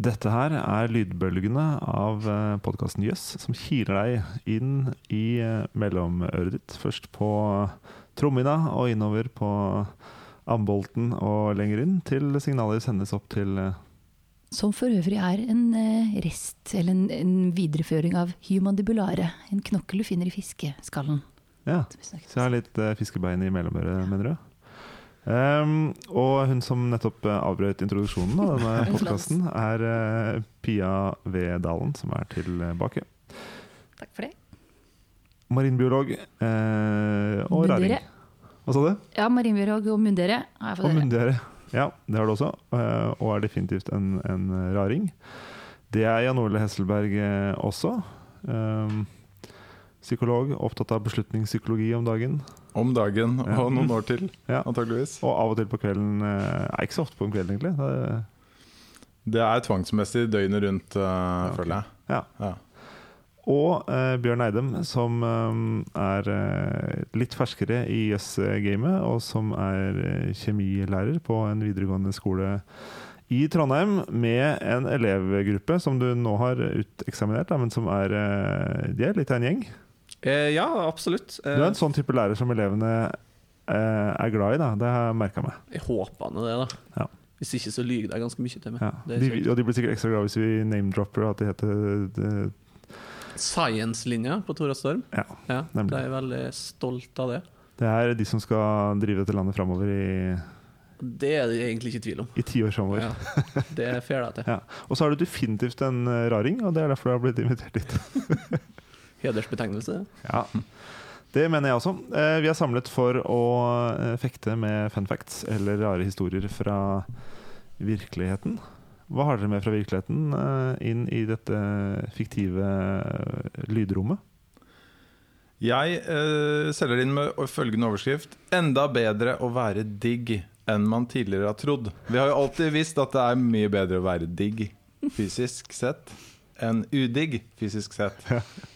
Dette her er lydbølgene av podkasten Jøss, som kiler deg inn i eh, mellomøret ditt. Først på trommehinna og innover på ambolten og lenger inn, til signaler sendes opp til eh, Som for øvrig er en eh, rest, eller en, en videreføring av humandibulare. En knokkel du finner i fiskeskallen. Ja, så jeg har litt eh, fiskebein i mellomøret, mener du? Ehm, og hun som nettopp eh, avbrøt introduksjonen av denne podkasten, er eh, Pia V. Dalen, som er tilbake. Takk for det. Marinbiolog eh, og Mundere. raring. Hva sa du? Ja, marinbiolog og mundere Og mundere. Ja, det har du også. og er definitivt en, en raring. Det er Jan Ole Hesselberg også. Um, psykolog, opptatt av beslutningspsykologi om dagen. Om dagen Ja. og noen år til, Ja. antageligvis. Og av og til på kvelden. eh, Nei, ikke så ofte på en kveld, egentlig. Det Det er tvangsmessig døgnet rundt, uh, føler jeg. ja. Ja. Og uh, Bjørn Eidem, som um, er uh, litt ferskere i jøss-gamet, og som er eh, kjemilærer på en videregående skole i Trondheim, med en elevgruppe som du nå har uteksaminert, men som er eh, De er litt av en gjeng. Eh, ja, absolutt. Du er Eh, en sånn type lærer som elevene eh, er glad i, da. Det har jeg merka meg. jeg håper nå det, da. Ja. Hvis ikke så lyver de ganske mye til meg. Ja. De, og de blir sikkert ekstra glad hvis vi name-dropper at de heter det, Science-linja på Tora Storm. Ja, Ja, nemlig. de er veldig stolt av det. det er de som skal drive dette landet framover i, Det er det egentlig ikke tvil om. i ti år framover. Ja, det får jeg til. Ja. Og så er du definitivt en eh, raring, og det er derfor du har blitt invitert hit. Hedersbetegnelse. Ja, Det mener jeg også. Eh, Vi er samlet for å eh, fekte med fun facts, eller rare historier fra virkeligheten. Hva har dere med fra virkeligheten eh, inn i dette fiktive lydrommet? Jeg eh, selger inn med følgende overskrift Enda bedre å være digg enn man tidligere har trodd. Vi har jo alltid visst at det er mye bedre å være digg fysisk sett enn udigg fysisk sett.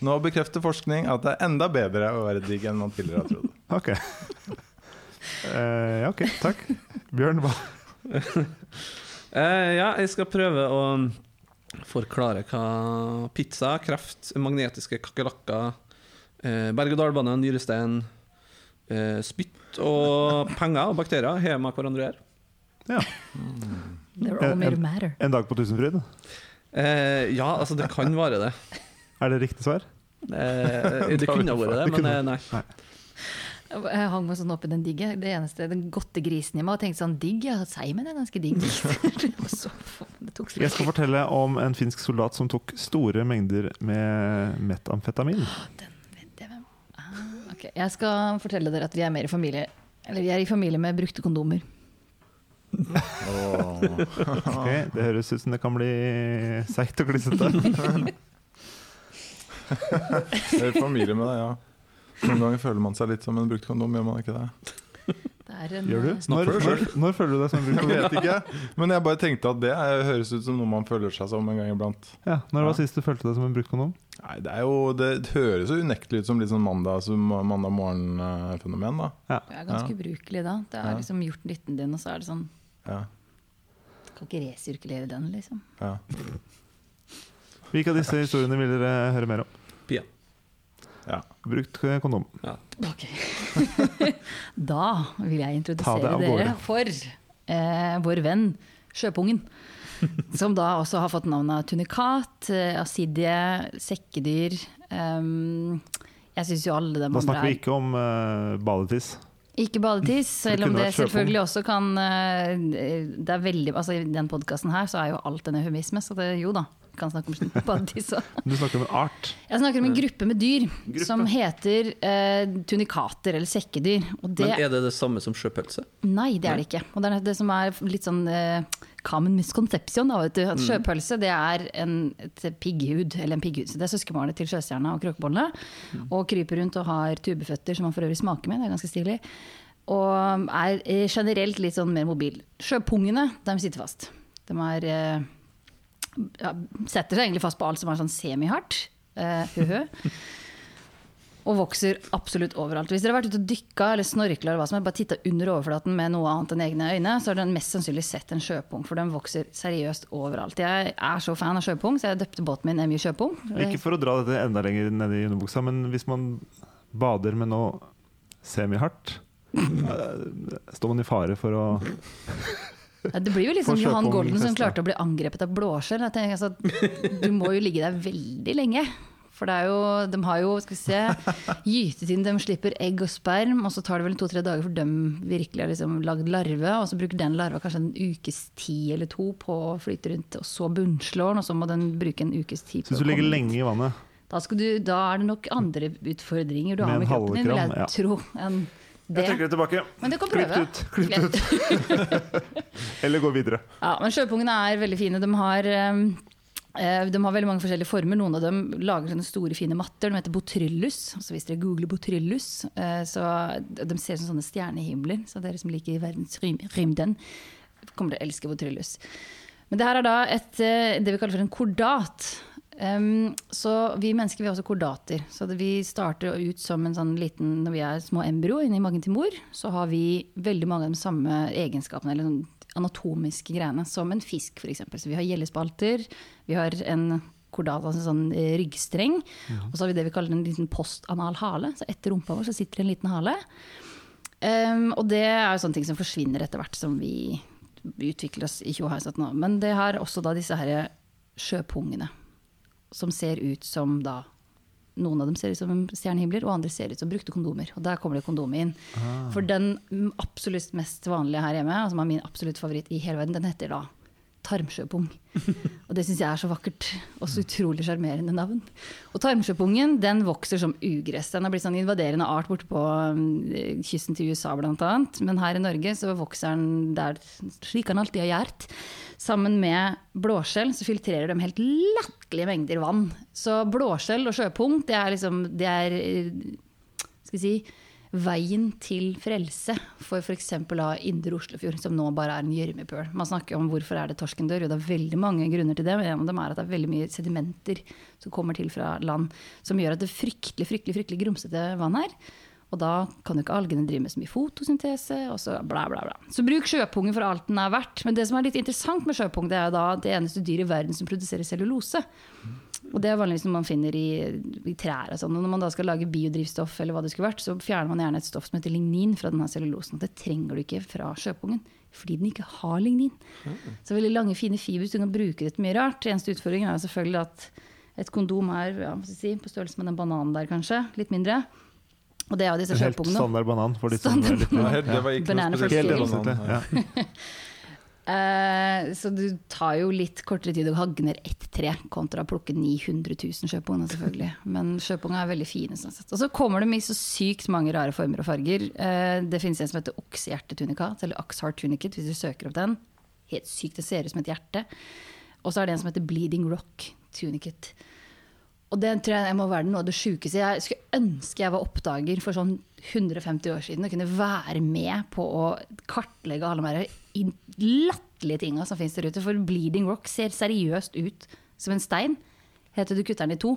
Nå bekrefter forskning at det er enda bedre å være digg enn man tidligere har trodd. Ok. uh, ok. Takk. Bjørn, hva? uh, ja, jeg skal prøve å forklare hva pizza, kreft, magnetiske kakerlakker, eh, berg-og-dal-bane, nyrestein, eh, spytt og penger og bakterier har med hverandre å gjøre. Ja. Mm. En, en. En dag på Tusenfryd? Eh, ja, altså, det kan være det. Er det riktig svar? Eh, det kunne vært det, men nei. nei. Jeg hang meg sånn opp i den digge. Det eneste, den godte grisen i meg. Og tenkte sånn digg, ja, Seimen er ganske digg. Det tok Jeg skal fortelle om en finsk soldat som tok store mengder med metamfetamin. Den vet jeg hvem ah, okay. Jeg skal fortelle dere at vi er mer i familie Eller vi er i familie med brukte kondomer. Ok, Det høres ut som det kan bli seigt og klissete. Det er familie med det, ja. Noen ganger føler man seg litt som en brukt kondom, gjør man ikke det? Det er en, Gjør du? eh, Når, når, når føler du deg som en brukt kondom? Jeg vet ikke, men jeg bare tenkte at det høres ut som noe man føler seg som en gang iblant. Ja, Når var Ja. sist du følte deg som en brukt kondom? Nei, det, er jo, det høres jo unektelig ut som litt sånn mandag, så mandag morgen-fenomen, da. Det er ganske Ja. ubrukelig da. Det har liksom gjort nytten din, og så er det sånn Ja, Kan ikke resirkulere den, liksom. ja. Hvilke av disse historiene vil dere høre mer om? Pia. ja. Brukt kondom. kondom. Ok. da vil jeg introdusere dere for eh, vår venn Sjøpungen. Som da også har fått navnet tunikat, eh, asidie, sekkedyr. Um, jeg syns jo alle dem Da snakker vi ikke om uh, badetiss. Ikke badetiss, selv om det selvfølgelig også kan eh, Det er veldig, altså I den podkasten her så er jo alt en eufemisme, så det, jo da. vi Kan snakke om badetiss òg. Du snakker om en art. Jeg snakker om en gruppe med dyr Gruppe. som heter eh, tunikater eller sekkedyr. Og det, Men er det det samme som sjøpølse? Nei, det er det ikke. Og det er det som er litt sånn eh, common misconception. Da, vet du, at sjøpølse det er en, pigghud, eller en pigghud. Så det er søskenbarnet til sjøstjerna og kråkebollene. Og kryper rundt og har tubeføtter som man for øvrig smaker med. Det er ganske stilig. Og er eh, generelt litt sånn mer mobil. Sjøpungene, de sitter fast. De er eh, ja, setter seg egentlig fast på alt som er sånn semihardt. Uh. Og vokser absolutt overalt. Hvis dere har vært ute og dykka eller snorkla, eller hva som bare titta under overflaten med noe annet enn egne øyne, så har dere mest sannsynlig sett en sjøpung, for den vokser seriøst overalt. Jeg er så fan av sjøpung, så jeg døpte båten min Emmy Sjøpung. Ikke for å dra dette enda lenger ned i underbuksa, men hvis man bader med noe semihardt, eh, står man i fare for å Ja, det blir jo liksom Johan Golden som klarte å bli angrepet av blåskjell. Altså, Du må jo ligge der veldig lenge. For det er jo, de har jo skal vi se, gytet inn, de slipper egg og sperm, og så tar det vel to-tre dager for de virkelig har liksom lagd larve, og så bruker den larva kanskje en ukes tid eller to på å flyte rundt, og så bunnslår den, og så må den bruke en ukes tid. Så på hvis å du ligger komme ut. lenge i vannet Da, skal du, da er det nok andre utfordringer du Med har med kroppen din, vil jeg ja. tro, enn Jeg det. trekker det tilbake. Men du kan Klipp prøve. det ut. Klipp ut. Eller gå videre. Ja, men sjøpungene er veldig fine. De har, eh, de har veldig mange forskjellige former. Noen av dem lager sånne store, fine matter. De heter botryllus. Så hvis dere googler botryllus, eh, så de ser som sånne stjernehimler. Så dere som liker verdensrymden, kommer til å elske botryllus. Men det her er da et, eh, det vi kaller for en kordat. Um, så vi mennesker vi er også kordater. Så det, vi starter ut som en sånn liten Når vi er små embryo inni magen til mor, så har vi veldig mange av de samme egenskapene, eller sånn anatomiske greiene, som en fisk f.eks. Så vi har gjellespalter, vi har en kordat, altså en sånn ryggstreng, ryggstreng, og så har vi det vi kaller en liten postanal hale. Så etter rumpa vår så sitter det en liten hale. Um, og det er jo sånne ting som forsvinner etter hvert som vi utvikler oss i tjoheisatt nå. Men det har også da disse her sjøpungene, som ser ut som da Noen av dem ser ut som stjernehimler, og andre ser ut som brukte kondomer. Og der kommer det kondomet inn. For den absolutt mest vanlige her hjemme, som som er min absolutt favoritt i hele verden, den heter da tarmsjøpung. Og det syns jeg er så vakkert, og så utrolig sjarmerende navn. Og tarmsjøpungen den vokser som ugress. Den har blitt sånn invaderende art borte på mm, kysten til USA bl.a. Men her i Norge så vokser den der slik han alltid har gjort. Sammen med blåskjell så filtrerer de helt latterlige mengder vann. Så blåskjell og sjøpung, det er liksom det er, eh, skal vi si, veien til frelse for f.eks. Indre Oslofjord, som nå bare er en gjørmepøl. Man snakker om hvorfor er det torsken dør, og det er veldig mange grunner til det. Men en av dem er at det er veldig mye sedimenter som kommer til fra land, som gjør at det er fryktelig, fryktelig, fryktelig grumsete vann her. Og da kan jo ikke algene drive med så mye fotosyntese, og så bla, bla, bla. Så bruk sjøpungen for alt den er verdt. Men det som er litt interessant med sjøpung, det er jo da det eneste dyret i verden som produserer cellulose. Og det er vanligvis når man finner i, i trær og sånn. Og når man da skal lage biodrivstoff, eller hva det skulle vært, så fjerner man gjerne et stoff som heter lignin fra denne cellulosen. Det trenger du ikke fra sjøpungen, fordi den ikke har lignin. Så veldig lange, fine fibers, du kan bruke det til mye rart. Eneste utfordringen er selvfølgelig at et kondom er ja, si, på størrelse med den bananen der, kanskje. Litt mindre. Og det er jo disse sjøpungene. helt standard banan for de Standard banan. Ja, helt- det var ikke noe Banana spesielt. Helt Ja. Eh, så du tar jo litt kortere tid og hagner ett tre kontra å plukke 900 000 sjøpunger, selvfølgelig. Men sjøpunger er veldig fine. Sånn. Og så kommer de i så sykt mange rare former og farger. Eh, det finnes en som heter oksehjertetunikat, eller oxheart tunicate, hvis du søker opp den. Helt sykt, det ser ut som et hjerte. Og så er det en som heter bleeding rock tunicate. Og det tror jeg må være noe av det sjukeste. Jeg skulle ønske jeg var oppdager for sånn 150 år siden og kunne være med på å kartlegge alle de latterlige tinga som finnes der ute. For bleeding rock ser seriøst ut som en stein. Heter du kutter den i to.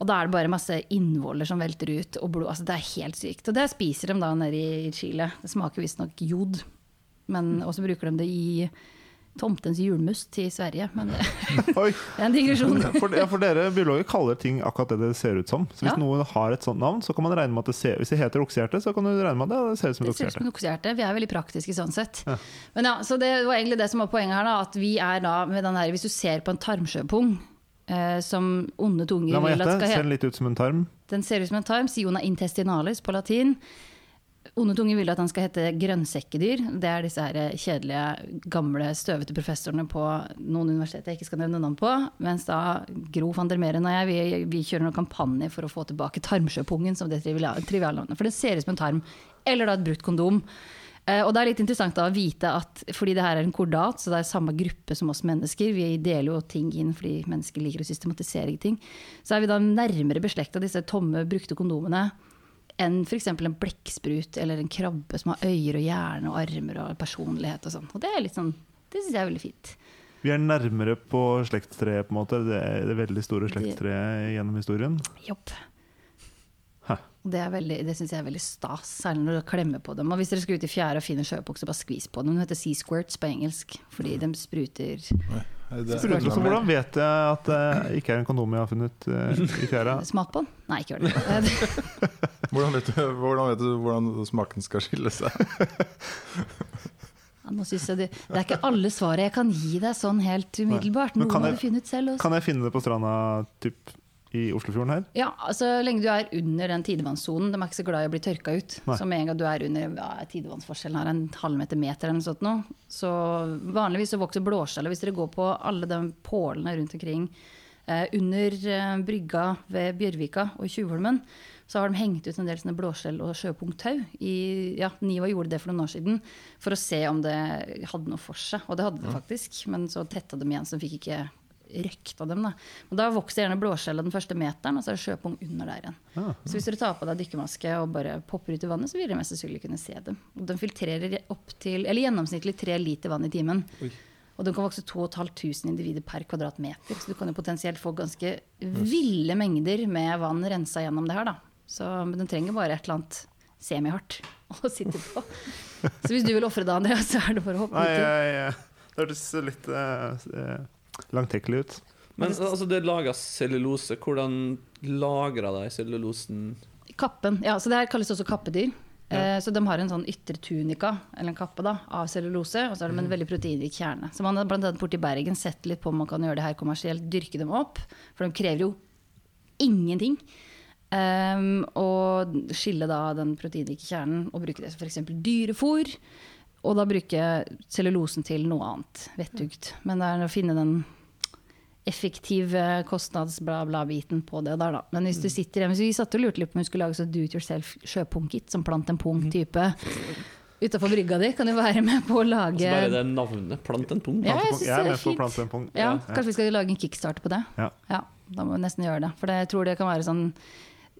Og da er det bare masse innvoller som velter ut. Og blod. Altså, det er helt sykt. Og det spiser de da nede i Chile. Det smaker visstnok jod. Men også bruker de det i tomtens julmust i Sverige. Men det Oi. er en digresjon. For, ja, for dere biologer kaller ting akkurat det det ser ut som. Så hvis Ja. noen har et sånt navn, så kan man regne med at det ser Hvis det heter oksehjerte, så kan du regne med at det ser ut som et oksehjerte. Vi er veldig praktiske sånn sett. Men ja, så det var egentlig det som var poenget her, da. At vi er da med den her Hvis du ser på en tarmsjøpung eh, som onde tunger La meg gjette. Ser den litt ut som en tarm? Den ser ut som en tarm. Siona intestinalis på latin. Onde tunger vil at han skal hete grønnsekkedyr. Det er disse her kjedelige, gamle, støvete professorene på noen universiteter jeg ikke skal nevne navn på. Mens da Gro van der Meren og jeg vi, vi kjører noen kampanje for å få tilbake tarmsjøpungen som det trivial- trivialnavnet. For det ser ut som en tarm. Eller da et brukt kondom. Eh, Og det er litt interessant å vite at fordi det her er en kordat, så det er samme gruppe som oss mennesker, vi deler jo ting inn fordi mennesker liker å systematisere ting, så er vi da nærmere beslekta disse tomme, brukte kondomene enn f.eks. en blekksprut eller en krabbe som har øyer og hjerne og armer og personlighet og sånn. Og det er sånn, det syns jeg er veldig fint. Vi er nærmere på slektstreet, på en måte. Det, er det veldig store slektstreet gjennom historien. Jopp. Det, er veldig- det syns jeg er veldig stas, særlig når du klemmer på dem. Og hvis dere skal ut i fjæra og finne sjøbukser, bare skvis på dem. De heter sea squirts på engelsk, fordi de spruter Er det- Spruter, også, hvordan vet jeg at det ikke er en kondom jeg har funnet uh, i fjæra? Smak på den? Nei, ikke gjør det. Hvordan vet, du, hvordan vet du hvordan smaken skal skille seg? Nå synes jeg det, det er ikke alle svaret jeg kan gi deg sånn helt umiddelbart. Noe må du finne ut selv også. Kan jeg finne det på stranda typ, i Oslofjorden her? Ja, altså lenge du er under den tidevannssonen. De er ikke så glad i å bli tørka ut. Nei. Så med en gang du er under ja, tidevannsforskjellen her, en halvmeter meter eller noe sånt nå, så vanligvis så vokser blåskjellet hvis dere går på alle de pålene rundt omkring eh, under eh, brygga ved Bjørvika og Tjuvholmen. Så har de hengt ut en del sånne blåskjell og sjøpunkttau. I, ja, Niva gjorde det for noen år siden for å se om det hadde noe for seg. Og det hadde det faktisk, men så tetta de igjen, så de fikk ikke røkt av dem. Da. Og da vokser gjerne blåskjellet den første meteren, og så er det sjøpung under der igjen. Ah. Så hvis du tar på deg dykkermaske og bare popper ut i vannet, så vil dere mest sannsynlig kunne se dem. Og de filtrerer opp til, eller gjennomsnittlig tre liter vann i timen. Og den kan vokse 2500 individer per kvadratmeter, så du kan jo potensielt få ganske ville mengder med vann rensa gjennom det her, da. Så, men den trenger bare et eller annet semihardt å sitte på. Så hvis du vil ofre det, Andrea, så er det bare å hoppe uti. det hørtes litt eh, langtekkelig ut. Men altså, det lager cellulose. Hvordan lagrer de cellulosen? Kappen, ja, så det her kalles også kappedyr. Ja. så de har en sånn ytre tunika, eller en kappe, da, av cellulose, og så har de en veldig proteinrik kjerne. Så man har blant annet borti Bergen sett litt på om man kan gjøre det her kommersielt, dyrke dem opp. For de krever jo ingenting. Um, og skille da den proteinrike kjernen og bruke det som f.eks. dyrefôr. Og da bruke cellulosen til noe annet vettugt. Men det er å finne den effektive kostnads-bla-bla-biten på det der, da. Men hvis du sitter hjemme, så vi satt og lurte litt på om vi skulle lage sånn do it yourself sjøpunkit, som plant en pung-type. Utafor brygga di kan du være med på å lage Altså bare det navnet. Plant en pung. Ja, jeg synes det er med på å fint. Ja, kanskje vi skal lage en kickstart på det. Ja. Ja, da må vi nesten gjøre det. For det, jeg tror det kan være sånn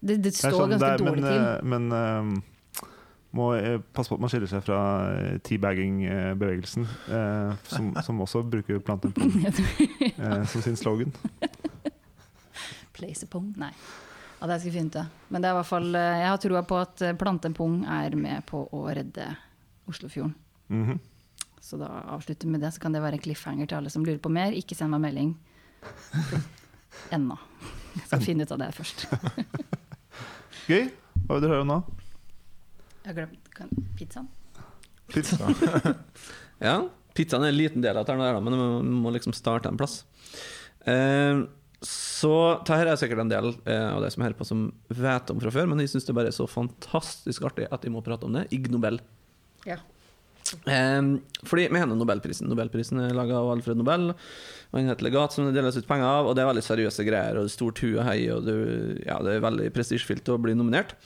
Det, det står sånn, ganske det er- dårlig men, til. eh, Men eh, må eh, passe på at man skiller seg fra eh, teabagging-bevegelsen, eh, som, som også bruker 'plant en eh, som sin slogan. Place a? Nei. Ja, det skal vi finne ut av. Men det er i hvert fall, eh, jeg har troa på at eh, plante en pung er med på å redde Oslofjorden. Mhm. Så da avslutter vi med det, så kan det være en cliffhanger til alle som lurer på mer. Ikke send meg melding ennå. Jeg skal finne ut av det først. Gøy. Hva vil du høre om nå? Jeg har glemt pizzaen. Pizza. Ja, pizzaen er en liten del av her, men man må liksom starte en plass. Eh, så dette er sikkert en del eh, av de som hører på, som vet om fra før, men jeg syns det bare er så fantastisk artig at jeg må prate om det. Ig Nobel. Ja. Eh, fordi vi har Nobelprisen. Nobelprisen er laga av Alfred Nobel. Og Han heter legat som det deles ut penger av, og det er veldig seriøse greier. Og det er stort hu og hei, og det, ja, det er veldig prestisjefylt å bli nominert.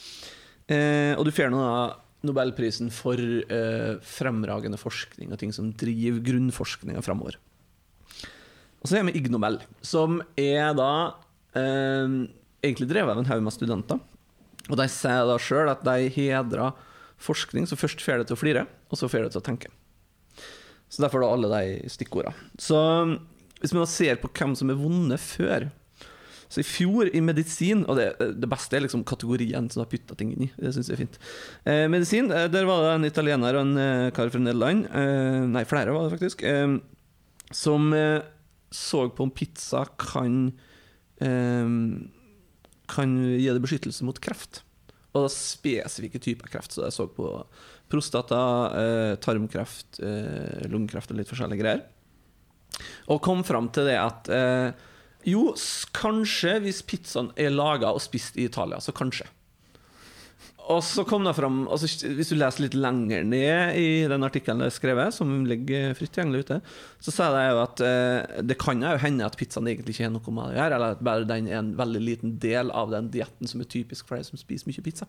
Eh, og du fjerner da Nobelprisen for eh, fremragende forskning og ting som driver grunnforskninga framover. Og så er vi Ig Nobel, som er da eh, egentlig drevet av en haug med studenter. Og de sier da sjøl at de hedrer forskning som først får deg til å flire, og så får deg til å tenke. Så derfor da alle de stikkorda. Så hvis vi da ser på hvem som er vunnet før Så i fjor i medisin, og det, det beste er liksom kategorien som har putta ting inn i. Det syns jeg er fint. Eh, medisin, eh, der var det en italiener og en eh, kar fra Nederland, eh, nei, flere var det faktisk, eh, som eh, så på om pizza kan kan gi deg beskyttelse mot kreft. Og da spesifikke typer kreft. Så jeg så på prostata, tarmkreft, lungekreft og litt forskjellige greier. Og kom fram til det at jo, kanskje hvis pizzaen er laga og spist i Italia, så kanskje. Og så kom det fram altså, Hvis du leser litt lenger ned i den artikkelen det er skrevet, som ligger fritt tilgjengelig ute, så sier de jo at eh, det kan jo hende at pizzaen egentlig ikke har noe med det å gjøre, eller at bare den er en veldig liten del av den dietten som er typisk for de som spiser mye pizza.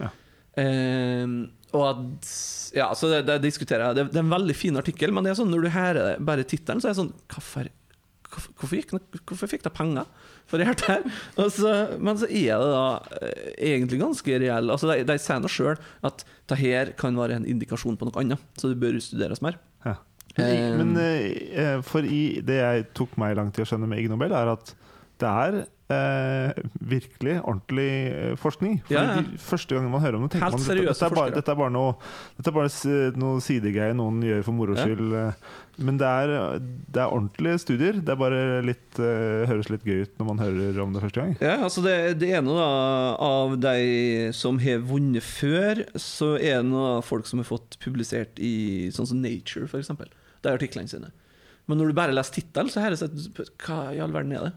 Ja. Eh, og at Ja, så det, det diskuterer jeg. Det, det er en veldig fin artikkel, men det er sånn når du hører bare tittelen, så er det sånn Hvorfor, hvorfor, det- hvorfor fikk de penger for det her? Og så, men så er det da eh, egentlig ganske reell. Altså, de, de sier nå sjøl at det her kan være en indikasjon på noe annet, så det bør studeres mer. Ja. Eh, Men eh, for i det jeg tok meg lang tid å skjønne med Ig Nobel, er at det er eh, virkelig ordentlig forskning. For Ja, ja. de første gangen man hører om det, tenker Helt man dette, dette, er bare, dette er bare noe Dette er bare noe sidegreier noen gjør for moro skyld. eh. Men det er, det er ordentlige studier. Det er bare litt, uh, høres litt gøy ut når man hører om det første gang. Ja, altså det, det er noe da av de som har vunnet før, så er det noe av folk som har fått publisert i sånn som Nature, f.eks. Er artiklene sine. Men når du bare leser tittelen, så høres det ut Hva i all verden er det?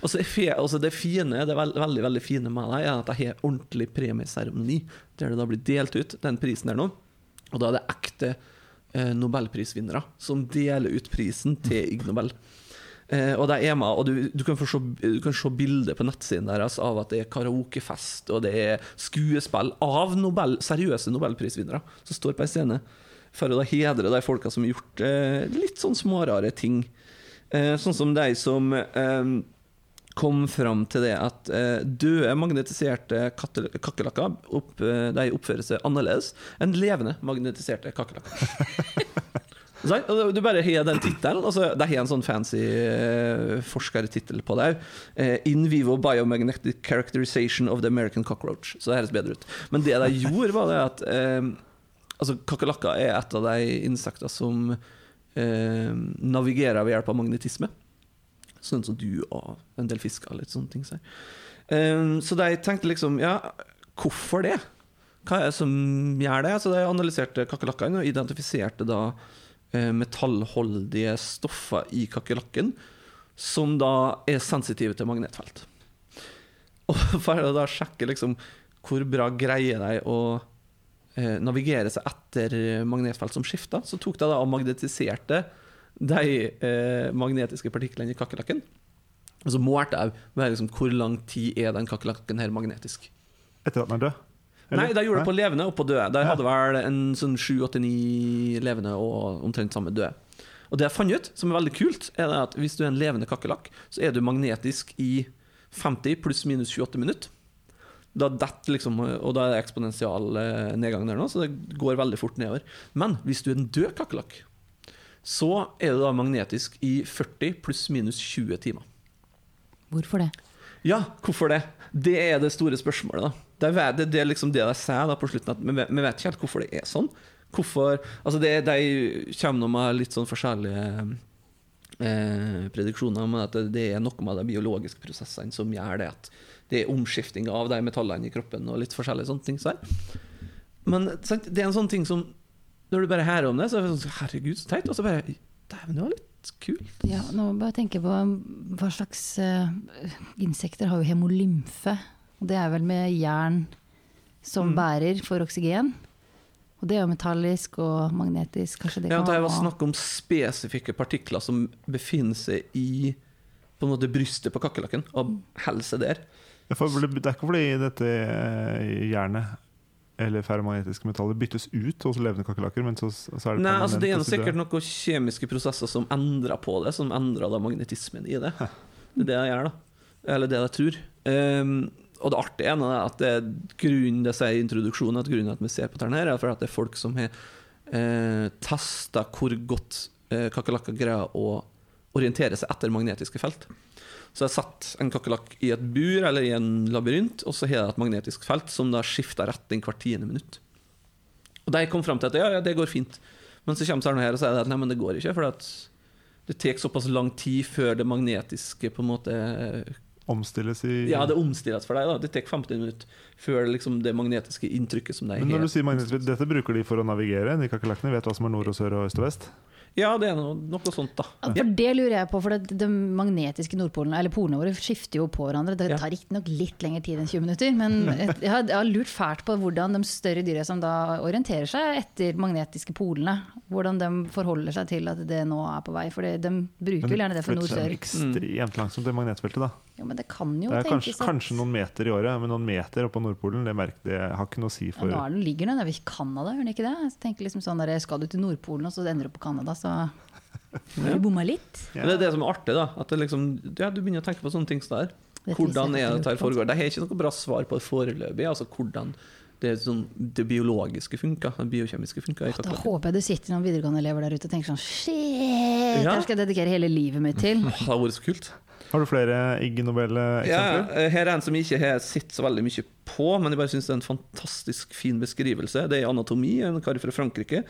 Altså, altså det fine, det veld, veldig veldig fine med det, er at jeg har ordentlig premieseremoni, der det da blir delt ut den prisen der nå. Og da er det ekte nobelprisvinnere som deler ut prisen til Ig Nobel. Eh, og med, og du, du, kan se, du kan se bilder på nettsiden deres av at det er karaokefest og det er skuespill av Nobel, seriøse nobelprisvinnere som står på en scene for å da hedre de folka som har gjort eh, litt sånn smårare ting. Eh, sånn som de som eh, kom fram til det at eh, døde magnetiserte kakerlakker opp, eh, oppfører seg annerledes enn levende magnetiserte kakerlakker. Du bare har den tittelen. Altså, det har en sånn fancy uh, forskertittel på det. Uh, In vivo biomagnetic characterization of the American cockroach. Så det høres bedre ut. Men det de gjorde, var det at uh, altså, Kakerlakker er et av de insekter som uh, navigerer ved hjelp av magnetisme. Sånn som du og en del fisker litt sånne ting. Så, um, så de tenkte liksom Ja, hvorfor det? Hva er det som gjør det? Så de analyserte kakerlakkene og identifiserte da eh, metallholdige stoffer i kakerlakken som da er sensitive til magnetfelt. Og for å da sjekke liksom hvor bra greier de å eh, navigere seg etter magnetfelt som skifter, så tok de da og magnetiserte de eh, magnetiske partiklene i kakerlakken. Og så målte jeg bare liksom, hvor lang tid er den kakerlakken her magnetisk. Etter at den er død? Eller? Nei, de gjorde det på levende og på døde. De hadde vel en sånn sju, åtte, ni levende og omtrent samme døde. Og det jeg fant ut, som er veldig kult, er at hvis du er en levende kakerlakk, så er du magnetisk i 50 pluss minus 28 minutter. Da detter liksom, og da er det eksponential eh, nedgang der nå, så det går veldig fort nedover. Men hvis du er en død kakerlakk, så er det da magnetisk i 40 pluss minus 20 timer. Hvorfor det? Ja, hvorfor det? Det er det store spørsmålet. da Det er, liksom det de sier på slutten, at vi vet, ikke helt hvorfor det er sånn. Hvorfor, altså det, De kommer med litt sånn forskjellige eh, prediksjoner, men at det, er noe med de biologiske prosessene som gjør det at det er omskifting av de metallene i kroppen og litt forskjellige sånne ting. Så. Men det er en sånn ting som Når du bare hører om det, så er det sånn Herregud, så teit. Og så bare Dæven, det var litt kult. Ja, nå må jeg bare tenke på hva slags uh, Insekter har jo hemolymfe. Og det er vel med jern som Mm. bærer for oksygen. Og det er jo metallisk og magnetisk. Kanskje det Ja, kan det var snakk om spesifikke partikler som befinner seg i på en måte brystet på kakerlakken, og holder seg der. Det er ikke fordi dette jernet eller ferromagnetiske metaller byttes ut hos levende kakerlakker, men så, så er det Nei, altså Det er sikkert noen kjemiske prosesser som endrer på det, som endrer da magnetismen i det. Det er det jeg gjør, da. Eller det jeg tror. Um, og det artige er at det er grunnen det sier i introduksjonen at grunnen at vi ser på dette, her er at det er folk som har eh, testa hvor godt eh, kakerlakker greier å orientere seg etter magnetiske felt. Så jeg satt en kakerlakk i et bur eller i en labyrint, og så har jeg et magnetisk felt som da skifter retning hvert tiende minutt. Og de kom fram til at ja, ja, det går fint. Men så kommer Sarne her og sier at nei, men det går ikke. For det tar såpass lang tid før det magnetiske på en måte Omstilles i Ja, det omstilles for deg. da Det tar 15 minutter før liksom det magnetiske inntrykket som de Men når du sier magnetisk, dette bruker de for å navigere? De kakerlakkene vet hva som er nord og sør og øst og vest? Ja, det er noe, noe sånt, da. Ja, For det lurer jeg på, for det, de magnetiske nordpolene, eller polene våre, skifter jo på hverandre. Det tar riktignok litt lengre tid enn 20 minutter, men jeg har, jeg har lurt fælt på hvordan de større dyra som da orienterer seg etter magnetiske polene, hvordan de forholder seg til at det nå er på vei. For de bruker vel gjerne det for nord-sør. ekstremt langsomt, det magnetfeltet. da Jo, men det kan jo Det er kanskje, at kanskje noen meter i året, men noen meter oppå Nordpolen det, merker, det har ikke noe å si ja, for nå er den, ligger den ved Canada, gjør den ikke det? Jeg tenker liksom sånn der, Skal du til Nordpolen og så ender du på Canada, så har du bomma litt. Ja. Men det er det som er artig, da. At det liksom, ja, du begynner å tenke på sånne ting som det her. Hvordan er det dette her foregår? Det er ikke noe bra svar på det foreløpig. Altså hvordan det, er sånn, det biologiske funka. det biokjemiske funka. Da håper jeg det sitter noen videregående elever der ute og tenker sånn Shit, Ja. det skal jeg dedikere hele livet mitt til. Det har vært så kult. Har du flere Ig Nobel-eksempler? Ja, her er en som jeg ikke har sett så veldig mye på, men jeg bare syns det er en fantastisk fin beskrivelse. Det er anatomi, en kar fra Frankrike.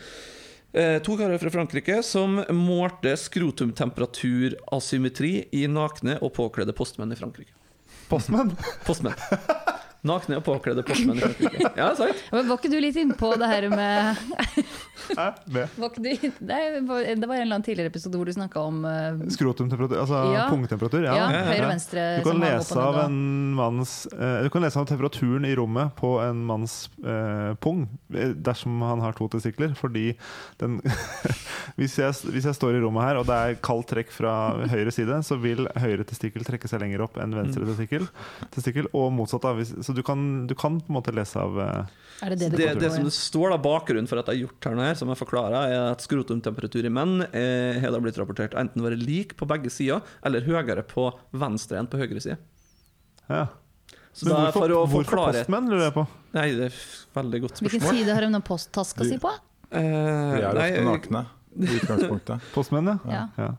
Eh, to karer fra Frankrike som målte skrotumtemperaturasymmetri i nakne og påkledde postmenn i Frankrike. Postmenn? Postmenn. Nakne og påkledde postmenn. Ja, sant? Men Var ikke du litt innpå det her med Hæ? Med var ikke du, Nei, Det var en eller annen tidligere episode hvor du snakka om eh, skrotumtemperatur, altså Ja. pungtemperatur? ja, Ja. høyre og venstre. Du kan lese av en manns eh, Du kan lese av temperaturen i rommet på en manns eh, pung eh, dersom han har to testikler, fordi den hvis, jeg, hvis jeg står i rommet her, og det er kaldt trekk fra høyre side, så vil høyre testikkel trekke seg lenger opp enn venstre Mm. testikkel. testikkel og motsatt. Da. Hvis, så du kan, du kan på en måte lese av eh, Er det det Det, det som det står da bakgrunnen for at jeg har gjort her, nå her, som jeg forklarer, er at skrotumtemperatur i menn eh, har blitt rapportert enten være lik på begge sider, eller høyere på venstre enn på høyre side. ja. Så Men da hvorfor, for å hvorfor postmenn, lurer jeg på? Nei, det er veldig godt spørsmål. Hvilken side har de noen posttaska si på? Eh, De er ofte nakne i utgangspunktet. Postmenn, ja. Ja. ja.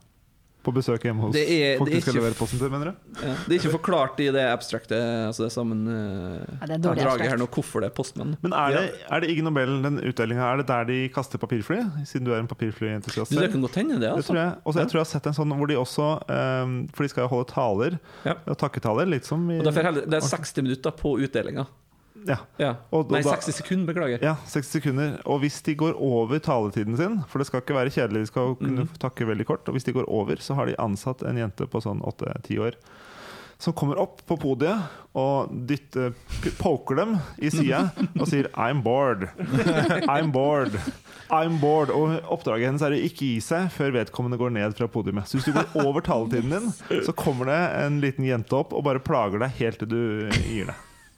På besøk hjemme hos Det er- folk det du skal levere posten til, mener du? ja, det er ikke forklart i det abstrakte altså det sammen uh, Ja, det er draget her nå hvorfor det er postmenn. Men er det, er det Ig Nobel, den utdelinga, er det der de kaster papirfly? Siden du er en papirflyentusiast det kan godt hende, det. Det altså tror jeg. Også, jeg tror jeg har sett en sånn hvor de også um, For de skal jo holde taler, Ja. og takketaler, litt som i Og derfor Det er 60 minutter på utdelinga. Ja, Ja. Og- og Nei, 60 sekunder, beklager. ja, 60 sekunder. Og hvis de går over taletiden sin, for det skal ikke være kjedelig, de skal kunne mm. takke veldig kort, og hvis de går over, så har de ansatt en jente på sånn 8-10 år. Som kommer opp på podiet og dytter, poker dem i sida og sier 'I'm bored'. I'm bored. I'm bored. Og oppdraget hennes er å ikke gi seg før vedkommende går ned fra podiet. Så hvis du går over taletiden din, så kommer det en liten jente opp og bare plager deg helt til du gir deg.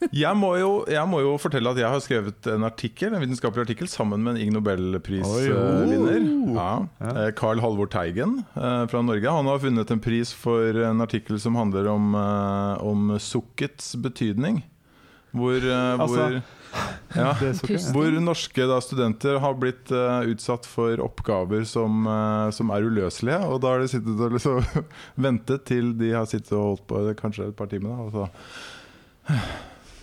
Jeg må, jo, jeg må jo fortelle at jeg har skrevet en artikkel En vitenskapelig artikkel sammen med en Ig Nobelprisvinner. Ja. ja. Carl Halvor Teigen eh, fra Norge. Han har funnet en pris for en artikkel som handler om, eh, om sukkets betydning. Hvor, eh, Altså, hvor, ja, hvor norske da, studenter har blitt eh, utsatt for oppgaver som, eh, som er uløselige. Og da har de sittet og liksom ventet til de har sittet og holdt på kanskje et par timer. Da, og så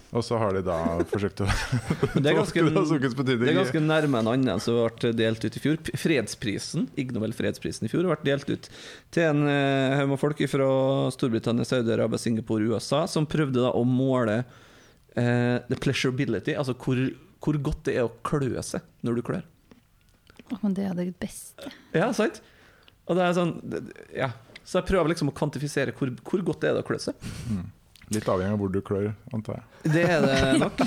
og så har de da forsøkt å det er ganske, det er ganske nærme en annen som ble delt ut i fjor. Fredsprisen, Ig fredsprisen i fjor, ble delt ut til en eh, haug med folk fra Storbritannia, Saudi-Arabia, Singapore, USA, som prøvde da å måle eh, the pleasurability, altså hvor, hvor godt det er å klø seg når du klør. Å, Men det er det beste. Ja, sant? Og det er sånn Ja. Så jeg prøver liksom å kvantifisere hvor, hvor godt det er det å klø seg. Litt avhengig av hvor du klør, antar jeg. Det er det nok.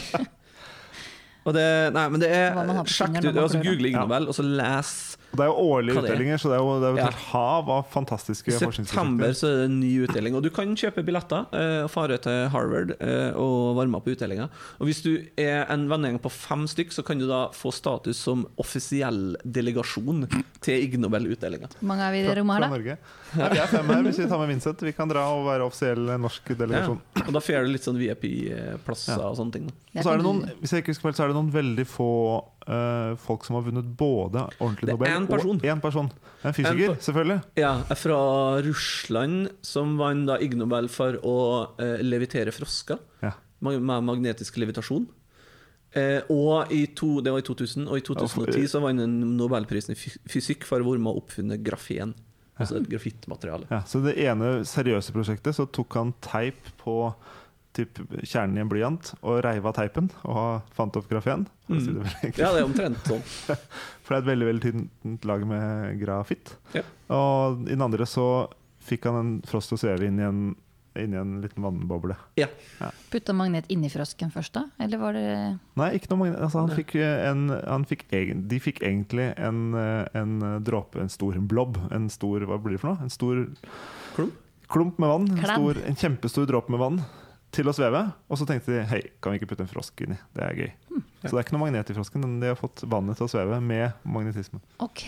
Og det, nei, men det er Hva man har på Sjekk ut. Altså. Google Ig Ja. Og så les Det er jo årlige er? utdelinger, så det er jo, det er jo et Ja. hav av fantastiske I september så er det en ny utdeling. Og du kan kjøpe billetter og og fare til Harvard uh, og varme opp på utdelinga. Og hvis du er en vennegjeng på fem stykk, så kan du da få status som offisiell delegasjon til Ig Nobel-utdelinga. Hvor mange er vi i det rommet her, da? Norge. Vi er fem her, hvis vi tar med Vincent. Vi kan dra og være offisiell norsk Ja. delegasjon. Og da får du litt sånn VIP-plasser Ja. og sånne ting. da. Og så er det noen hvis jeg ikke husker feil, så er det noen veldig få eh, folk som har vunnet både ordentlig Det er Nobel en person. og én person. En fysiker, en selvfølgelig. Ja, fra Russland, som vant da Ig Nobel for å uh, levitere frosker Ja. med magnetisk levitasjon. Uh, og i to, Det var i 2000, og i 2010 så vant han Nobelprisen i fysikk for å være med å oppfunne grafen. Altså et grafittmateriale. Ja, så det ene seriøse prosjektet så tok han teip på typ, kjernen i en blyant og reiv av teipen og fant opp grafen. Mm. si det. Ja, det er omtrent sånn. for det er et veldig veldig tynt lag med grafitt. Ja. Og i den andre så fikk han en frost og svele inn i en, inn i en liten vannboble. Putta magnet inni frosken først, da? Eller var det Nei, ikke noe magnet. Altså, han fikk en, han fikk egen, de fikk egentlig en, eh, en dråpe, en stor blob. En stor Hva blir det for noe? En stor Klump? klump med vann. En, stor, en kjempestor dråpe med vann til å sveve. Og så tenkte de hei, kan vi ikke putte en frosk inni? Det er gøy. Hm. Så det er ikke noe magnet i frosken, men de har fått vannet til å sveve med magnetisme. Ok.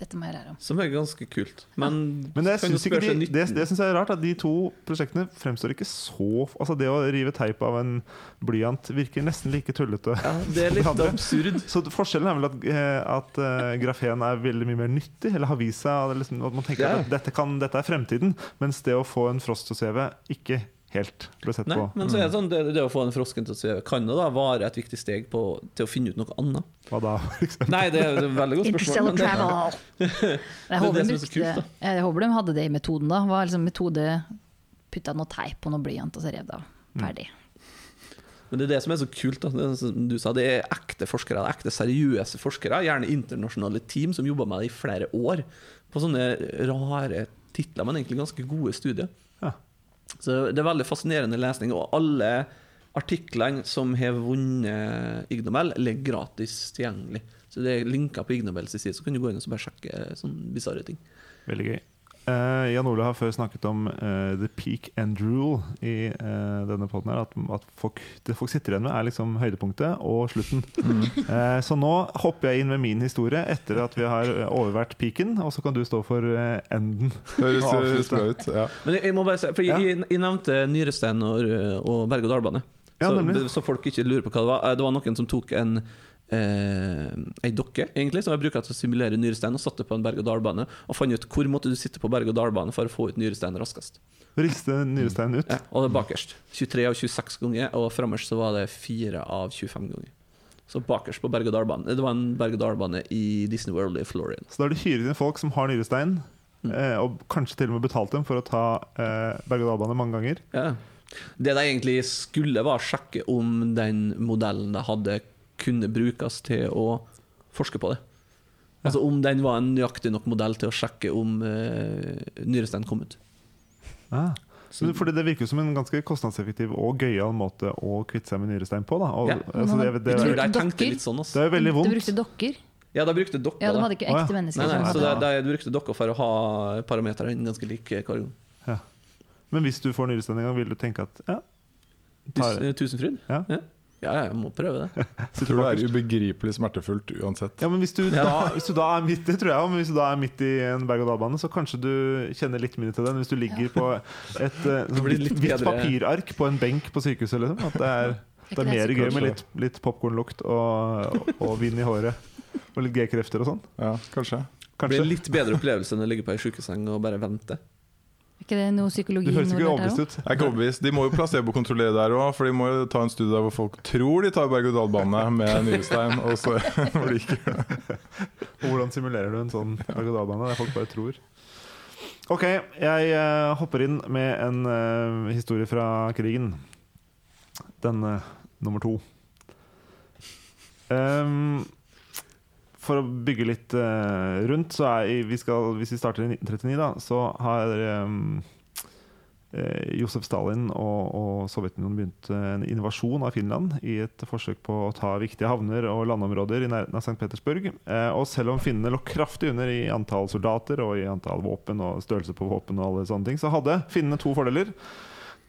Dette må jeg lære om. Som er ganske kult. Men, Men det, syns ikke de, det, det synes jeg er rart, at de to prosjektene fremstår ikke så Altså Det å rive teip av en blyant virker nesten like tullete. ja, Det er litt absurd. Så forskjellen er vel at, eh, at uh, grafen er veldig mye mer nyttig, eller har vist seg at liksom, at man tenker Ja. at dette, kan, dette er fremtiden, mens det å få en frost til å sveve ikke helt ble sett Nei, på. men så er det sånn, det, det å få en frosken til å sveve kan da være et viktig steg på, til å finne ut noe annet. Hva da, for? Nei, det er et veldig godt spørsmål. Men det-! Jeg håper, det de brukte, kult, jeg håper de hadde det i metoden, da. Var liksom metode Putta noe teip på noe blyant, og så rev det av. Mm. Ferdig. Men det er det som er så kult. Da. Det er som du sa, det er ekte forskere, det er ekte seriøse forskere. Gjerne internasjonale team som jobber med det i flere år. På sånne rare titler, men egentlig ganske gode studier. Så det er veldig fascinerende lesning. Og alle artiklene som har vunnet Ig Nobel, ligger gratis tilgjengelig. Så det er linker på Ig Nobels side, så kan du gå inn og bare sjekke sånne bisarre ting. Veldig gøy. Eh, Jan Ole har før snakket om uh, the peak and rule i uh, denne poden. At, at folk, det folk sitter igjen med, er liksom høydepunktet og slutten. Eh, så nå hopper jeg inn med min historie etter at vi har overvært peaken, og så kan du stå for enden. Høres bra ut. Ja. Men jeg, jeg må bare si, for jeg, jeg, jeg nevnte Nyrestein og, og berg-og-dal-bane. Ja, så, så folk ikke lurer på hva det var. Det var noen som tok en eh, ei dokke egentlig som jeg bruker til å simulere nyrestein, og satte på en berg-og-dal-bane. Og fant ut hvor måtte du sitte på berg-og-dal-bane for å få ut nyrestein raskest. Riste nyresteinen ut. Ja, og det er bakerst. 23 av 26 ganger, og framerst så var det 4 av 25 ganger. Så bakerst på berg-og-dal-banen. Det var en berg-og-dal-bane i Disney World i Florian. Så da har du hyret inn folk som har nyrestein, Mm. eh, og kanskje til og med betalt dem for å ta eh, berg-og-dal-bane mange ganger. Ja. Det de egentlig skulle, var å sjekke om den modellen de hadde, kunne brukes til å forske på det. Altså om den var en nøyaktig nok modell til å sjekke om uh, nyrestein kom ut. Ja. Så- Men fordi Det virker som en ganske kostnadseffektiv og gøyal måte å kvitte seg med nyrestein på. Da. Og, Ja. altså, det, det, det, jeg tenkte litt sånn. Det er veldig vondt. vondt. brukte dokker. Ja, da brukte dokker. Ja, De hadde ikke Å, ja. mennesker. Nei, nei, så hadde- de brukte dokker for å ha parametrene ganske like hver gang. Men hvis du får nyrestein en gang, vil du tenke at ja, tar, Tusenfryd? Ja. ja, ja, jeg må prøve det. Så tror det er ubegripelig smertefullt uansett. Ja, men hvis du, da, hvis du da er midt Det tror jeg men hvis du da er midt i en berg-og-dal-bane, så kanskje du kjenner litt mindre til den. Hvis du ligger på et eh, sånn hvitt papirark på en benk på sykehuset, liksom. At det er, det er mer gøy med litt, litt popkornlukt og, og vind i håret. Og litt G-krefter og sånn. Ja, kanskje. Det blir en litt bedre opplevelse enn å ligge på ei sjukeseng og bare vente. Er ikke det noe Du psykologi høres ikke overbevist ut. Jeg er ikke overbevist. De må jo placebokontrollere der òg, for de må jo ta en studie der hvor folk tror de tar berg-og-dal-bane med nyrestein, og så hvor de ikke. Hvordan simulerer du en sånn berg-og-dal-bane der folk bare tror? Ok, jeg uh, hopper inn med en uh, historie fra krigen. Den uh, nummer to. Ehm, for å bygge litt uh, rundt, så er vi skal, hvis vi starter i 1939, da, så har um, Josef Stalin og, og Sovjetunionen begynt eh, en invasjon av Finland i et forsøk på å ta viktige havner og landområder i nærheten av St. Petersburg. Eh, og selv om finnene lå kraftig under i antall soldater og i antall våpen og størrelse på våpen, og alle sånne ting, så hadde finnene to fordeler.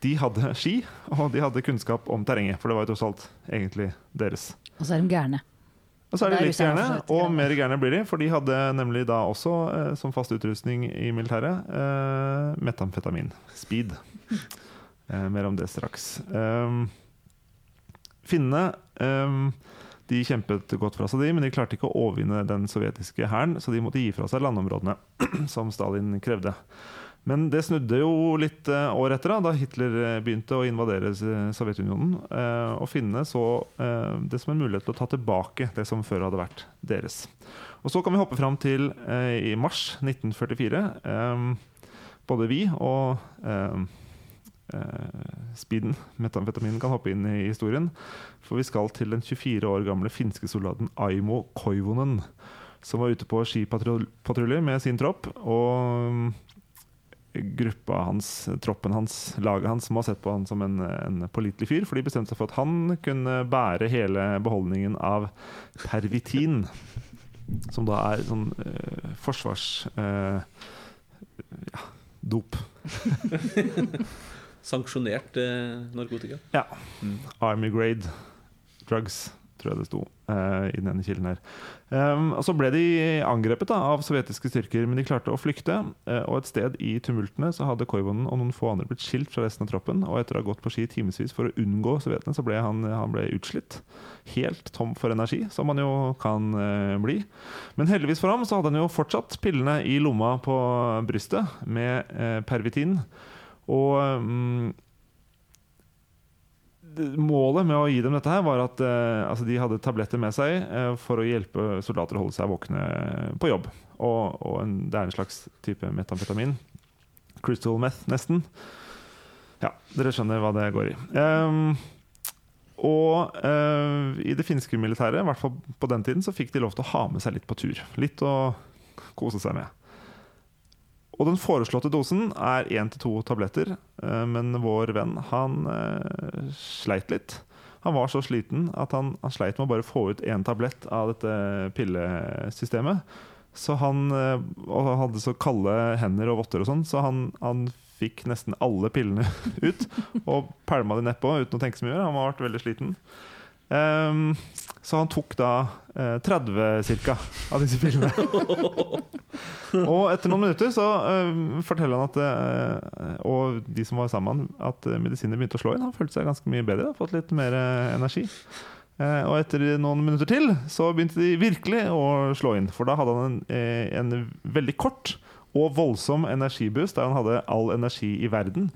De hadde ski, og de hadde kunnskap om terrenget, for det var jo tross alt egentlig deres. Og så er de gærne. Og så er de litt gærne, og mer gærne blir de. For de hadde nemlig da også, eh, som fast utrustning i militæret, eh, metamfetamin. Speed. Eh, mer om det straks. Um, Finnene um, de kjempet godt fra seg, de, men de klarte ikke å overvinne den sovjetiske hæren, så de måtte gi fra seg landområdene, som Stalin krevde. Men det snudde jo litt eh, år etter, da, Hitler eh, begynte å invadere eh, Sovjetunionen. Og finnene så det som en mulighet til å ta tilbake det som før hadde vært deres. Og så kan vi hoppe fram til i mars 1944. Eh, både vi og speeden, metamfetaminen, kan hoppe inn i historien. For vi skal til den 24 år gamle finske soldaten Aimo Koivonen. Som var ute på skipatrulje med sin tropp. Og gruppa hans, troppen hans, laget hans, må ha sett på han som en, en pålitelig fyr, for de bestemte seg for at han kunne bære hele beholdningen av pervitin. Som da er sånn eh, forsvars... eh, ja, dop. Sanksjonert eh, narkotika. Army grade drugs. Tror jeg det sto eh, i den ene kilden her. Um, og Så ble de angrepet da, av sovjetiske styrker, men de klarte å flykte. eh, og et sted i tumultene så hadde Koivonen og noen få andre blitt skilt fra resten av troppen. Og etter å ha gått på ski timevis for å unngå sovjetene, så ble han, han ble utslitt. Helt tom for energi, som man jo kan eh, bli. Men heldigvis for ham så hadde han jo fortsatt pillene i lomma på brystet med eh, pervitin. Og det- Målet med å gi dem dette her var at eh, altså de hadde tabletter med seg eh, for å hjelpe soldater å holde seg våkne på jobb. Og, og en, det er en slags type metamfetamin. Crystal meth, nesten. Ja, dere skjønner hva det går i. Ehm, og eh, i det finske militæret, i hvert fall på den tiden, så fikk de lov til å ha med seg litt på tur. Litt å kose seg med. Og den foreslåtte dosen er én til to tabletter, eh, men vår venn han eh, sleit litt. Han var så sliten at han, han sleit med å bare få ut én tablett av dette pillesystemet. Så han eh, og han hadde så kalde hender og votter og sånn, så han, han fikk nesten alle pillene ut og pælma de nedpå uten å tenke så mye. Han var veldig sliten. Ehm, så han tok da eh, 30 ca. av disse pillene. og etter noen minutter så eh, forteller han at eh, Og de som var sammen at eh, medisiner begynte å slå inn. Han følte seg ganske mye bedre, fått litt mer eh, energi. Eh, og etter noen minutter til så begynte de virkelig å slå inn. For da hadde han en, en veldig kort og voldsom energiboost der han hadde all energi i verden,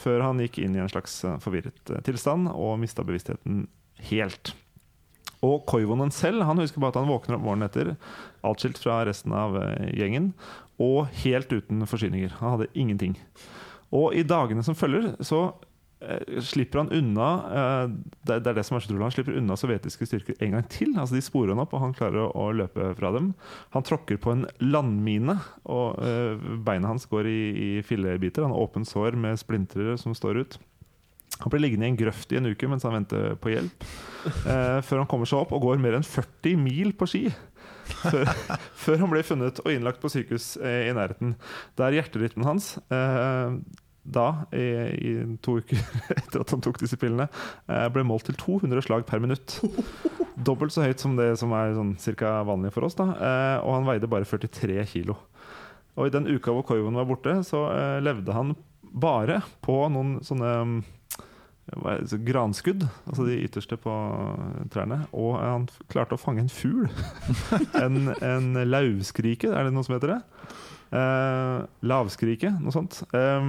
før han gikk inn i en slags forvirret tilstand og mista bevisstheten helt. Og Koivonen selv han husker bare at han våkner opp morgenen etter, atskilt fra resten av eh, gjengen, og helt uten forsyninger. Han hadde ingenting. Og i dagene som følger, så eh, slipper han unna eh, det, er det som er så trolig. han slipper unna sovjetiske styrker en gang til. Altså De sporer han opp, og han klarer å, løpe fra dem. Han tråkker på en landmine, og beina hans går i, i fillebiter. Han har åpent sår med splintrer som står ut. Han blir liggende i en grøft i en uke mens han venter på hjelp. Eh, før han kommer seg opp og går mer enn 40 mil på ski. Før, før han ble funnet og innlagt på sykehus eh, i nærheten. Der hjerterytmen hans eh, da, i, i to uker etter at han tok disse pillene, eh, ble målt til 200 slag per minutt. Dobbelt så høyt som det som er sånn cirka vanlig for oss. Da. Eh, og han veide bare 43 kilo. Og i den uka hvor Koivunen var borte, så levde han bare på noen sånne granskudd, altså de ytterste på trærne. Og han klarte å fange en fugl. en, en lauvskrike, er det noe som heter det? Eh, lavskrike, noe sånt. Eh,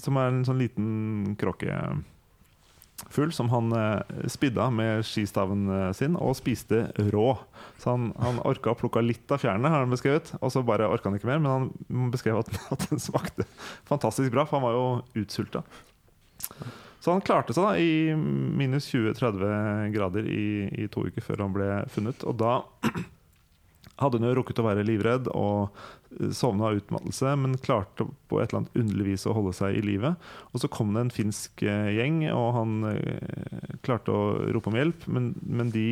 som er en sånn liten kråkefugl som han eh, spidda med skistaven eh, sin og spiste rå. Så han, han orka å plukke litt av fjærene, har han beskrevet. Og så bare orka han ikke mer, men han beskrev at, at den smakte fantastisk bra, for han var jo utsulta. Så han klarte seg da i minus 20-30 grader i, i to uker før han ble funnet. Og da hadde hun jo rukket å være livredd og sovna av utmattelse, men klarte på et eller annet underlig vis å holde seg i live. Og så kom det en finsk eh, gjeng, og han eh, klarte å rope om hjelp, men, men de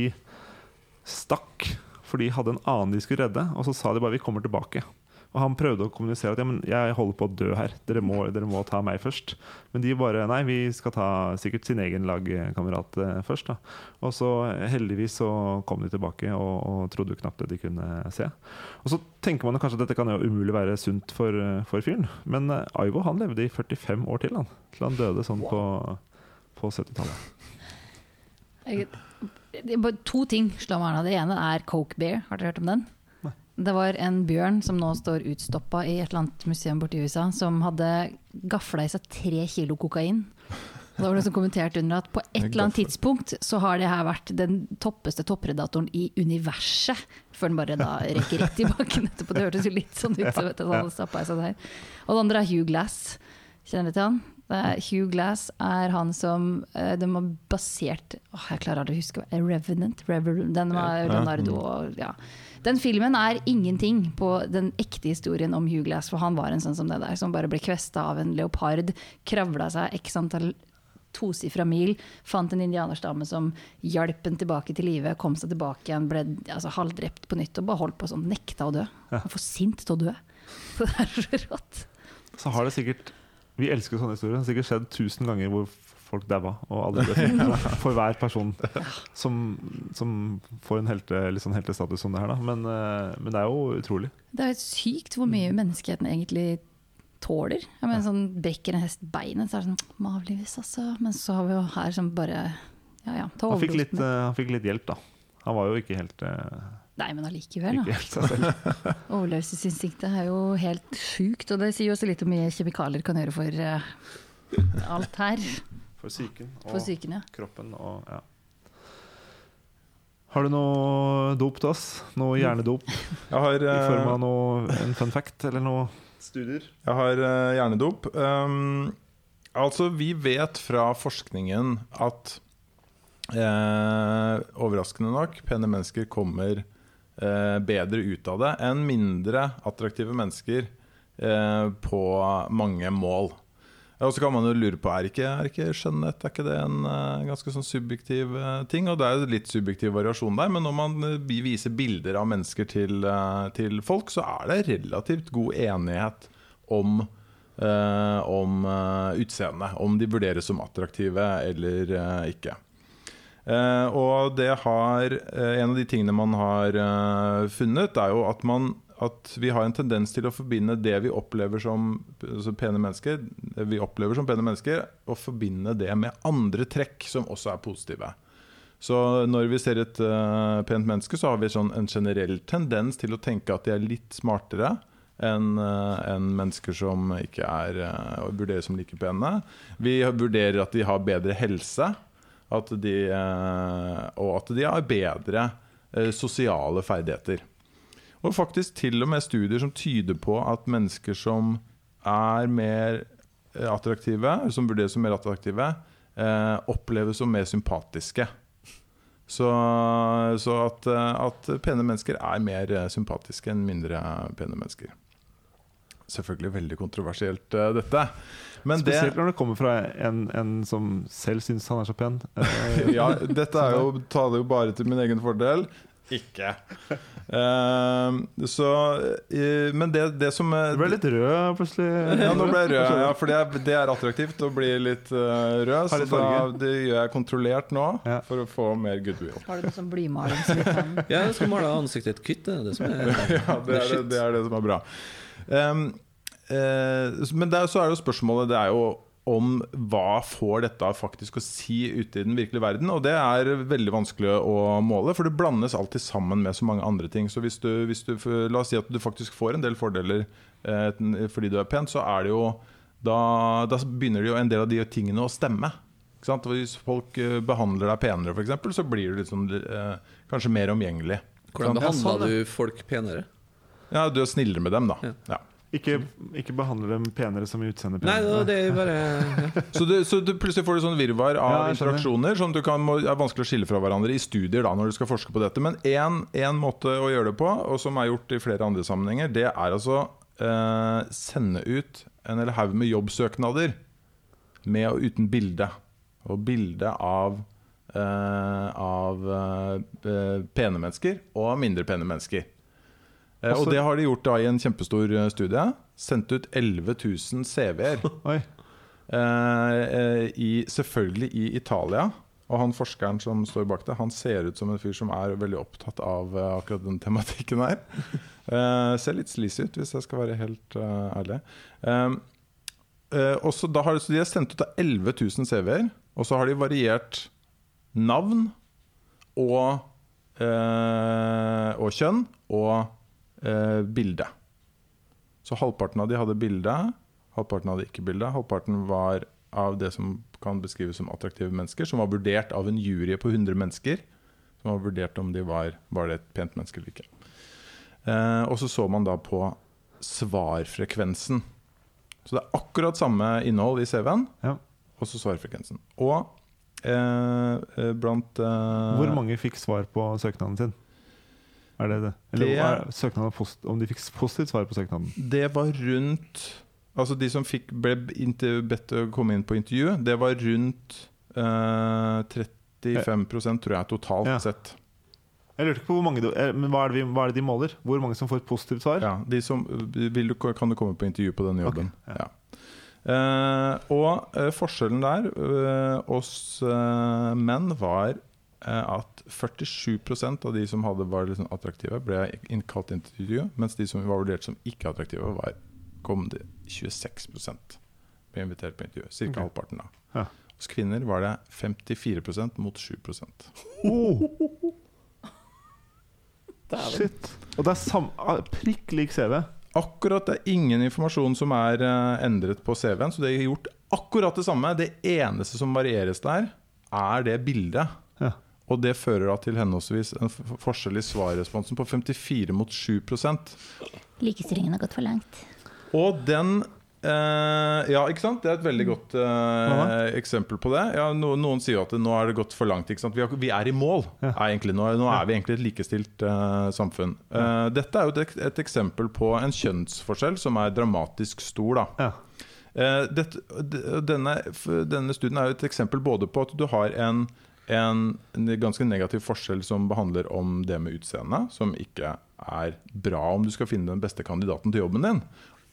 stakk. For de hadde en annen de skulle redde, og så sa de bare 'vi kommer tilbake'. Og han prøvde å kommunisere at ja, men jeg holder på å dø her, dere må, dere må ta meg først. Men de bare nei, vi skal ta sikkert sin egen lagkamerat eh, først. da Og så heldigvis så kom de tilbake og, og trodde knapt det de kunne se. Og så tenker man kanskje at dette kan jo umulig være sunt for, eh, for fyren. Men Ivo Aivo han levde i 45 år til, han. Til han døde sånn på, på 70-tallet. Jeg, det er bare to ting slår meg av. Det ene er Coke Bear. Har dere hørt om den? Det var en bjørn som nå står utstoppa i et eller annet museum borti USA, som hadde gafla i seg tre kilo kokain. Og Da var det som kommenterte under at på et eller annet tidspunkt så har det her vært den toppeste toppredatoren i universet, før den bare da rekker rett i bakken etterpå. Det hørtes jo litt sånn ut som at han hadde stappa i seg der. Og det andre er Hugh Glass. Kjenner du til han? Er Hugh Glass er han som eh, De har basert åh, Jeg klarer aldri å huske Revenant? Revenant den var. Leonardo og ja. Den filmen er ingenting på den ekte historien om Hugh Glass, for han var en sånn som det der, som bare ble kvesta av en leopard, kravla seg x antall tosifra mil, fant en indianerstamme som hjalp en tilbake til live, kom seg tilbake igjen, ble altså, halvdrept på nytt og bare holdt på sånn, nekta å dø. Han var for sint til å dø. Det er så rått. Så har det sikkert Vi elsker sånne historier. Det har sikkert skjedd tusen ganger hvor folk daua, og alle ble for hver person som, som får en helte, sånn heltestatus som det her. Da. Men, eh, men det er jo utrolig. Det er jo sykt hvor mye menneskeheten egentlig tåler. Jeg mener, sånn Brekker en hest beinet, så er det sånn Må avlives, altså. Men så har vi jo her som bare Ja ja, ta overdosen. Han, han fikk litt hjelp, da. Han var jo ikke helt, eh, Nei, men allikevel, da. helt. Overlevelsesinstinktet er jo helt sjukt. Og det sier jo også litt om hvor mye kjemikalier kan gjøre for uh, alt her. For psyken og For syken, ja. kroppen og ja. Har du noe dop til oss? Noe hjernedop Jeg har, i form eh, av noe, en fun fact eller noe studier? jeg har uh, hjernedop. Um, altså, vi vet fra forskningen at eh, overraskende nok, pene mennesker kommer eh, bedre ut av det enn mindre attraktive mennesker eh, på mange mål. Og så kan man jo lure på Er ikke, er ikke skjønnhet er ikke det en eh, ganske sånn subjektiv eh, ting? Og det er jo litt subjektiv variasjon der, men når man eh, viser bilder av mennesker til, eh, til folk, så er det relativt god enighet om eh, om eh, utseendet. Om de vurderes som attraktive eller eh, ikke. Eh, og det har uh, En av de tingene man har uh, funnet, er jo at, man, at vi har en tendens til å forbinde det vi opplever som altså pene mennesker, det vi opplever som pene mennesker, og forbinde det med andre trekk som også er positive. Så når vi ser et pent menneske, så har vi sånn en generell tendens til å tenke at de er litt smartere enn enn mennesker som ikke er uh, vurderes som like pene. Vi vurderer at de har bedre helse, at de, eh, og at de har bedre eh, sosiale ferdigheter. Og faktisk til og med studier som tyder på at mennesker som er mer eh, attraktive, som vurderes som mer attraktive, oppleves som mer sympatiske. Så, så at, at pene mennesker er mer sympatiske enn mindre pene mennesker. Selvfølgelig veldig kontroversielt, dette. Men det, Spesielt når det kommer fra en, en som selv syns han er så pen. Eh, ja, dette er jo, taler jo bare til min egen fordel. Ikke. Uh, så uh, Men det, det som uh, Du ble litt rød plutselig. Ja, nå ble jeg rød, ja, for det er, det er attraktivt å bli litt rød. Så da, det gjør jeg kontrollert nå, Ja. for å få mer goodwill. Har du noe sånn blymaling så kan Ja, jeg skal male ansiktet ditt hvitt. Det er det som er Ja, det er det, det er det som er bra. Ehm, eh, men der, er, så er jo spørsmålet Det er jo om hva får dette faktisk å si ute i den virkelige verden. Og det er veldig vanskelig å måle, for det blandes alltid sammen med så mange andre ting. Så hvis du, hvis du La oss si at du faktisk får en del fordeler eh, fordi du er pen, så er det jo da, da begynner det jo en del av de tingene å stemme. Ikke sant? Hvis folk eh, behandler deg penere, f.eks., så blir du sånn, eh, kanskje mer omgjengelig. Hvordan? Ja, behandla sånn, du folk penere? Ja, du er snillere med dem, da. Ja. Ja. Ikke, ikke behandle dem penere som i penere. Nei, det er bare ja. Så, du, så du plutselig får du sånn virvar av Ja, interaksjoner som du kan, må, er vanskelig å skille fra hverandre i studier da, når du skal forske på dette. Men én måte å gjøre det på, og som er gjort i flere andre sammenhenger, det er altså eh, sende ut en hel haug med jobbsøknader med og uten bilde. Og bilde av eh, av eh, pene mennesker og mindre pene mennesker. Eh, og det har de gjort da i en kjempestor eh, studie. Sendt ut 11 000 CV-er. Selvfølgelig i Italia. Og han forskeren som står bak det, han ser ut som en fyr som er veldig opptatt av eh, akkurat den tematikken her. Uh, ser litt sleazy ut, hvis jeg skal være helt uh, ærlig. Um, uh, og så da har, så de har sendt ut da 11 000 CV-er, og så har de variert navn og, og kjønn og eh, bilde. Så halvparten av de hadde bilde, halvparten hadde ikke bilde. Halvparten var av det som kan beskrives som attraktive mennesker, som var vurdert av en jury på 100 mennesker. Som var vurdert om de var, var det et pent menneske eller ikke. Eh, og så så man da på svarfrekvensen. Så det er akkurat samme innhold i CV-en, Ja. og så svarfrekvensen. Og eh, eh, blant eh, Hvor mange fikk svar på søknaden sin? Er det det? Eller Det- er søknaden post, om de fikk positivt svar på søknaden? Det var rundt Altså de som fikk, ble bedt å komme inn på intervju, det var rundt eh, 35% tror jeg, totalt Ja. sett. Jeg lurte ikke på hvor mange eh, Men hva er, det vi, hva er det de måler? Hvor mange som får positivt svar? Ja, de som, vil kan du komme på intervju på denne jobben? Okay, ja. Eh, og eh, forskjellen der eh, hos eh, menn var at 47% av de som hadde var liksom attraktive, ble innkalt inn til intervju, mens de som var vurdert som ikke attraktive, var kom det 26 ble invitert på intervju. Ca. Okay. halvparten. da Ja. Hos kvinner var det 54% mot 7 Oh, shit. Og det er sam ah, prikk lik CV. Akkurat det er ingen informasjon som er eh, endret på CV-en, så det er gjort akkurat det samme. Det eneste som varieres der, er det bildet. Og det fører da til henholdsvis en forskjell i svarresponsen på 54 mot 7% Likestillingen har gått for langt. Og den eh, Ja, ikke sant? Det er et veldig godt eh, eksempel på det. Ja, no, noen sier jo at nå er det gått for langt. Ikke sant? Vi, har, vi er i mål. Ja. Er egentlig, nå, nå er vi egentlig et likestilt eh, samfunn. Eh, dette er jo et, et eksempel på en kjønnsforskjell som er dramatisk stor. da Ja. Eh, dette, denne, denne studien er jo et eksempel både på at du har en, en, ganske negativ forskjell som behandler om det med utseende, som ikke er bra om du skal finne den beste kandidaten til jobben din.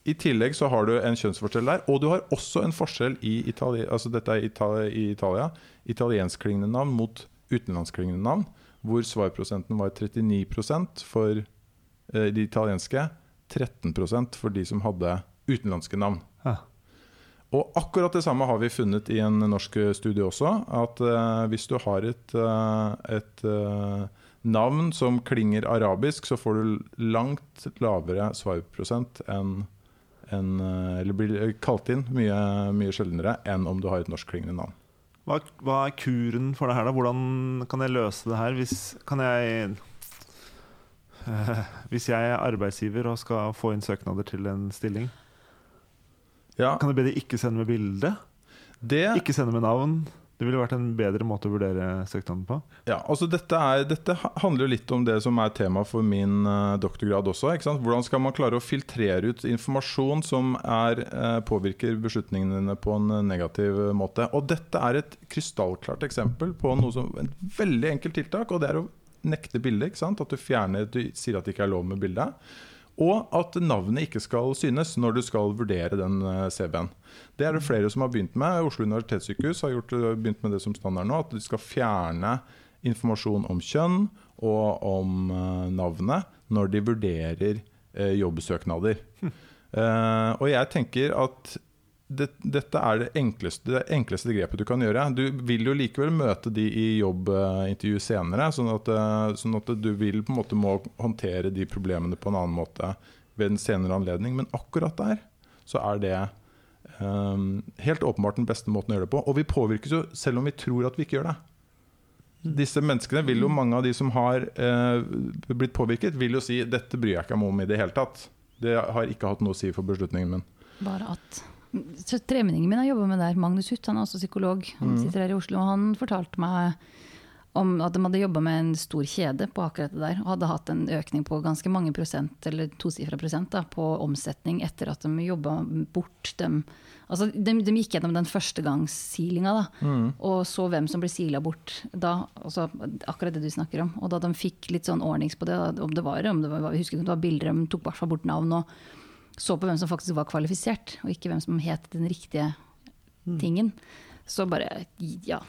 I tillegg så har du en kjønnsforskjell der, og du har også en forskjell i Italia, altså dette er Italia, i Italia italienskklingende navn mot utenlandsklingende navn, hvor svarprosenten var 39 for eh, de italienske, 13% for de som hadde utenlandske navn. Og akkurat det samme har vi funnet i en norsk studie også. At uh, hvis du har et, uh, et uh, navn som klinger arabisk, så får du langt lavere svarprosent enn eh, Eller blir kalt inn mye, mye sjeldnere enn om du har et norskklingende navn. Hva, hva er kuren for det her, da? Hvordan kan jeg løse det her? Hvis, kan jeg Hvis jeg er arbeidsgiver og skal få inn søknader til en stilling, Ja, kan jeg be de ikke sende med bilde? det, Ikke sende med navn? Det ville vært en bedre måte å vurdere søknaden på. Ja, altså dette, er, dette handler jo litt om det som er tema for min eh, doktorgrad også. Ikke sant? Hvordan skal man klare å filtrere ut informasjon som er, eh, påvirker beslutningene dine på en eh, negativ måte? Og dette er et krystallklart eksempel på noe som, et veldig enkelt tiltak, og det er å nekte bildet. ikke sant? At du fjerner, du sier at det ikke er lov med bildet. Og at navnet ikke skal synes når du skal vurdere den eh, CV-en. Det er det flere som har begynt med. Oslo universitetssykehus har gjort, eh, begynt med det som standard nå. At de skal fjerne informasjon om kjønn og om eh, navnet når de vurderer jobbsøknader. Hm. Uh, og jeg tenker at det, dette er det enkleste, det enkleste grepet du kan gjøre. Du vil jo likevel møte de i jobbintervju senere, sånn at, eh, sånn at du vil på en måte må håndtere de problemene på en annen måte ved en senere anledning. Men akkurat der så er det um, helt åpenbart den beste måten å gjøre det på. Og vi påvirkes jo selv om vi tror at vi ikke gjør det. Disse menneskene vil jo, Mange av de som har uh, blitt påvirket, vil jo si dette bryr jeg ikke meg om i det hele tatt. Det har ikke hatt noe å si for beslutningen min. Bare at Tremenningen min har jobba med der, Magnus Huth, han er også psykolog. Han sitter her i Oslo, og han fortalte meg om at de hadde jobba med en stor kjede på akkurat det der, og hadde hatt en økning på ganske mange prosent, eller tosifra prosent, da, på omsetning etter at de jobba bort dem. Altså, de, de gikk gjennom den førstegangssilinga, da, og så hvem som ble sila bort da. Altså, akkurat det du snakker om. Og da de fikk litt sånn ordnings på det, da, om det var, om det var, jeg husker ikke om det var bilder, de tok i hvert fall bort navn. og så på hvem som faktisk var kvalifisert, og ikke hvem som het den riktige tingen. Så bare ja.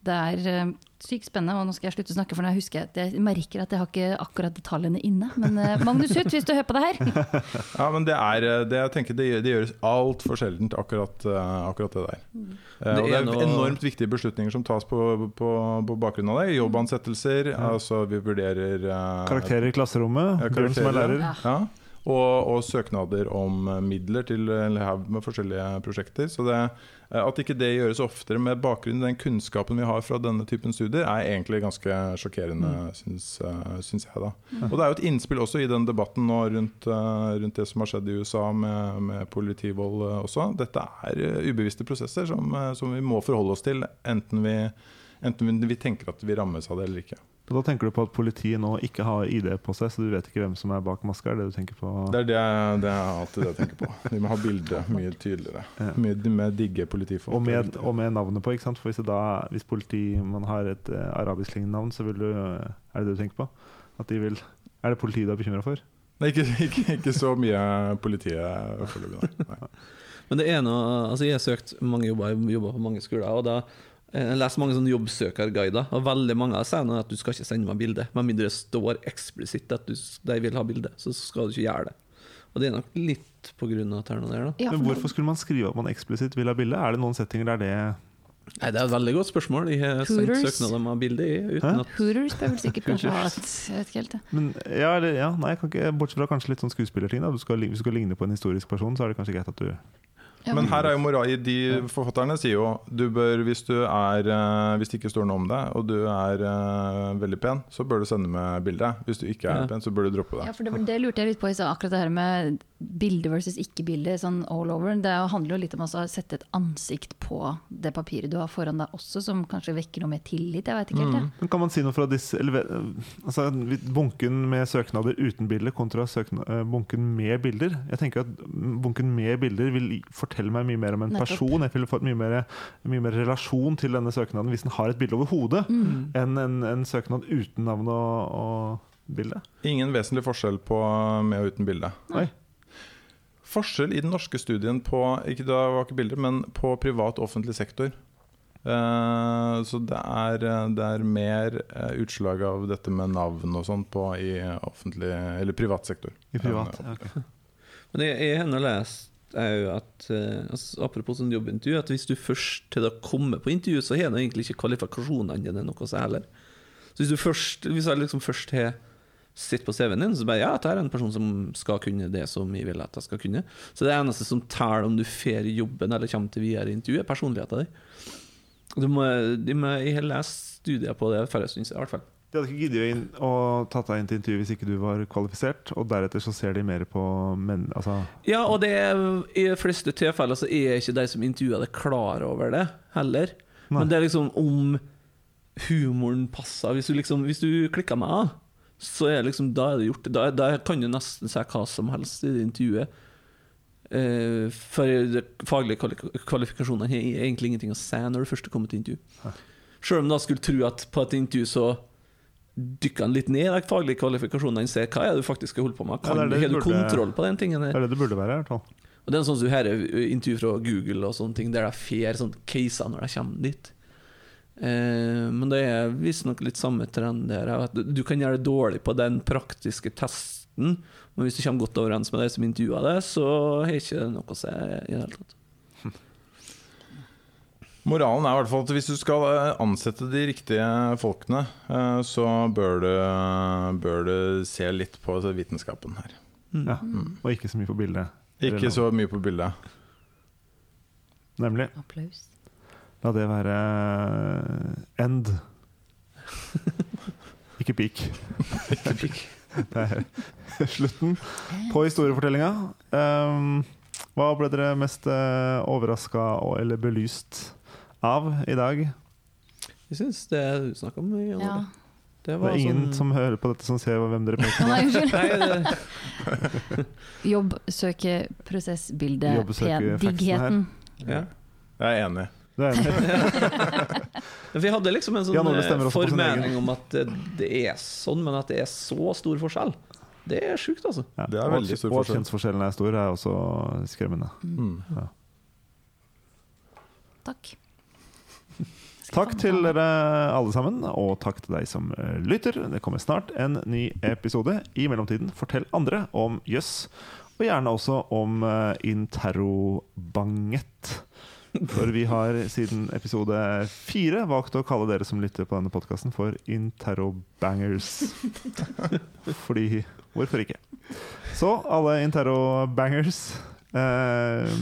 Det er eh, sykt spennende, og nå skal jeg slutte å snakke, for nå husker jeg at jeg merker at jeg har ikke akkurat detaljene inne. Men eh, Magnus Huth, hvis du hører på det her! Ja, men det er det jeg tenker Det, det gjøres altfor sjeldent, akkurat, eh, akkurat det der. Eh, Det og det er noe- enormt viktige beslutninger som tas på, på, på bakgrunn av det. Jobbansettelser, altså vi vurderer eh, Karakterer i klasserommet. Ja, Bjørn som er karakterer, lærer. Ja. Ja. Og, og søknader om eh, midler til en haug med forskjellige prosjekter. Så det, eh, at ikke det gjøres oftere med bakgrunn i den kunnskapen vi har fra denne typen studier, er egentlig ganske sjokkerende, syns, eh, syns jeg. da. Og det er jo et innspill også i den debatten nå rundt, rundt det som har skjedd i USA med, med politivold også. Dette er ubevisste prosesser som, som vi må forholde oss til, enten vi, enten vi, vi tenker at vi rammes av det eller ikke. Og da tenker du på at politiet nå ikke har ID på seg, så du vet ikke hvem som er bak maska? Det du tenker på? Det er, det, det er alltid det jeg tenker på. De må ha bildet mye tydeligere. Ja. Mye med digge politifolk. Og med, og med navnet på, ikke sant? For hvis, da, hvis politi, man har et uh, arabiskklingende navn, så vil du Er det det du tenker på? At de vil Er det politiet du er bekymra for? Nei, ikke, ikke, ikke så mye politiet foreløpig, nei. Men det er noe Altså, jeg har søkt mange jobber, jobber på mange skoler, og da eh, jeg leser mange sånne jobbsøkerguider, og veldig mange sier nå at du skal ikke sende meg bilde. Med mindre det står eksplisitt at du, de vil ha bilde, så skal du ikke gjøre det. Og det er nok litt på grunn er noe der, da. Ja, Men hvorfor skulle man skrive at man eksplisitt vil ha bilde? Er det noen settinger der det Nei, Det er et veldig godt spørsmål. Jeg har sendt søknader med bilde i, uten at Hooters bør vel sikkert kanskje ha et Jeg vet ikke helt. det. Men ja, eller, ja, nei, jeg kan ikke, Bortsett fra kanskje litt sånn skuespillerting. Hvis du skal ligne på en historisk person, så er det kanskje greit at du Men her er jo moral, de forfatterne sier jo du bør, hvis, du er, eh, hvis det ikke står noe om deg, og du er uh, veldig pen, så bør du sende med bilde. Hvis du ikke er Ja. pen, så bør du droppe Ja, det. for det, det lurte jeg litt på i stad, akkurat det her med bilde versus ikke bilde, sånn all over. Det handler jo litt om å sette et ansikt på det papiret du har foran deg også, som kanskje vekker noe mer tillit. Jeg vet ikke helt, Mm. Men Kan man si noe fra disse eller, altså, Bunken med søknader uten bilde kontra søkna, eh, bunken med bilder. Jeg tenker at Bunken med bilder vil fortelle meg mye mer om en Nettopp. person. Jeg vil få mye mer, mye mer relasjon til denne søknaden hvis den har et bilde over hodet, Mm. enn en, en søknad uten navn og, og bilde. Ingen vesentlig forskjell på med og uten bilde. Oi. Forskjell i den norske studien på ikke da var ikke bilder, men på privat og offentlig sektor. Eh, så det er, det er mer eh, utslag av dette med navn og sånn på i offentlig eller privat sektor. I privat. Ja, Ja, ok. Men jeg, jeg har lest er jo at eh, altså, Apropos sånn jobbintervju, at hvis du først til å komme på intervju, så har du egentlig ikke kvalifikasjonene dine noe særlig. Så hvis du først Hvis jeg liksom først har sett på CV-en din, så bare ja, dette er en person som skal kunne det som jeg vil at jeg skal kunne. Så det eneste som teller om du får jobben eller kommer til videre intervju, er personligheten din. Du må, de må, jeg har lest studier på det før jeg syns, i hvert fall. De hadde ikke giddet å ta tatt deg inn til intervju hvis ikke du var kvalifisert, og deretter så ser de mer på menn... Altså, Ja, og det er, i de fleste tilfeller så er ikke de som intervjuer det, klar over det heller. Nei. Men det er liksom om humoren passer. Hvis du, liksom, hvis du klikker meg A, så er liksom, da er det gjort. Da, da kan du nesten si hva som helst i det intervjuet. Eh, for de faglige kvali- kvalifikasjonene har egentlig ingenting å si når du først er kommet til intervju. Selv om du skulle tro at på et intervju så dykker han litt ned i de faglige kvalifikasjonene og ser hva er det du faktisk skal holde på med. Ja, det det har du burde- kontroll på den tingen? det er det det burde være, i hvert fall. Og det er sånn som du hører intervju fra Google og sånne ting, der de får sånn caser når de kommer dit. Eh, men det er visstnok litt samme trend der. At du, du kan gjøre det dårlig på den praktiske testen, men hvis du kommer godt overens med de som intervjua deg, så har ikke det noe å si i det hele tatt. Moralen er i hvert fall at hvis du skal eh, ansette de riktige folkene, eh, så bør du, bør du se litt på vitenskapen her. Ja. Og ikke så mye på bildet. Ikke så mye på bildet. Nemlig. Applaus. La det være eh, end. ikke peak. Det er slutten på historiefortellinga. Um, hva ble dere mest uh, overraska eller belyst av i dag? Jeg syns det du snakka om, Jan Ja. Det Det var er ingen sånn som hører på dette, som ser hvem dere peker på. Jobbsøkeprosessbildet. Jobbsøke diggheten. ja. Jeg er enig. Du er enig? Vi hadde liksom en sånn ja, eh, formening om at det, det er sånn, men at det er så stor forskjell. Det er sjukt, altså. Ja. Det er veldig stor Og at forskjell. kjønnsforskjellen er stor, er også skremmende. Mm. Takk. Takk til dere alle sammen, og takk til deg som eh, lytter. Det kommer snart en ny episode. I mellomtiden, fortell andre om jøss, og gjerne også om uh, interrobanget. For vi har siden episode fire valgt å kalle dere som lytter på denne podkasten, for interrobangers. Fordi Hvorfor ikke? Så alle interrobangers eh,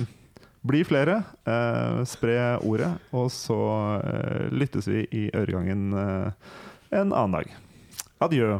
bli flere, eh, spre ordet, og så eh, lyttes vi i øregangen eh, en annen dag. Adjø.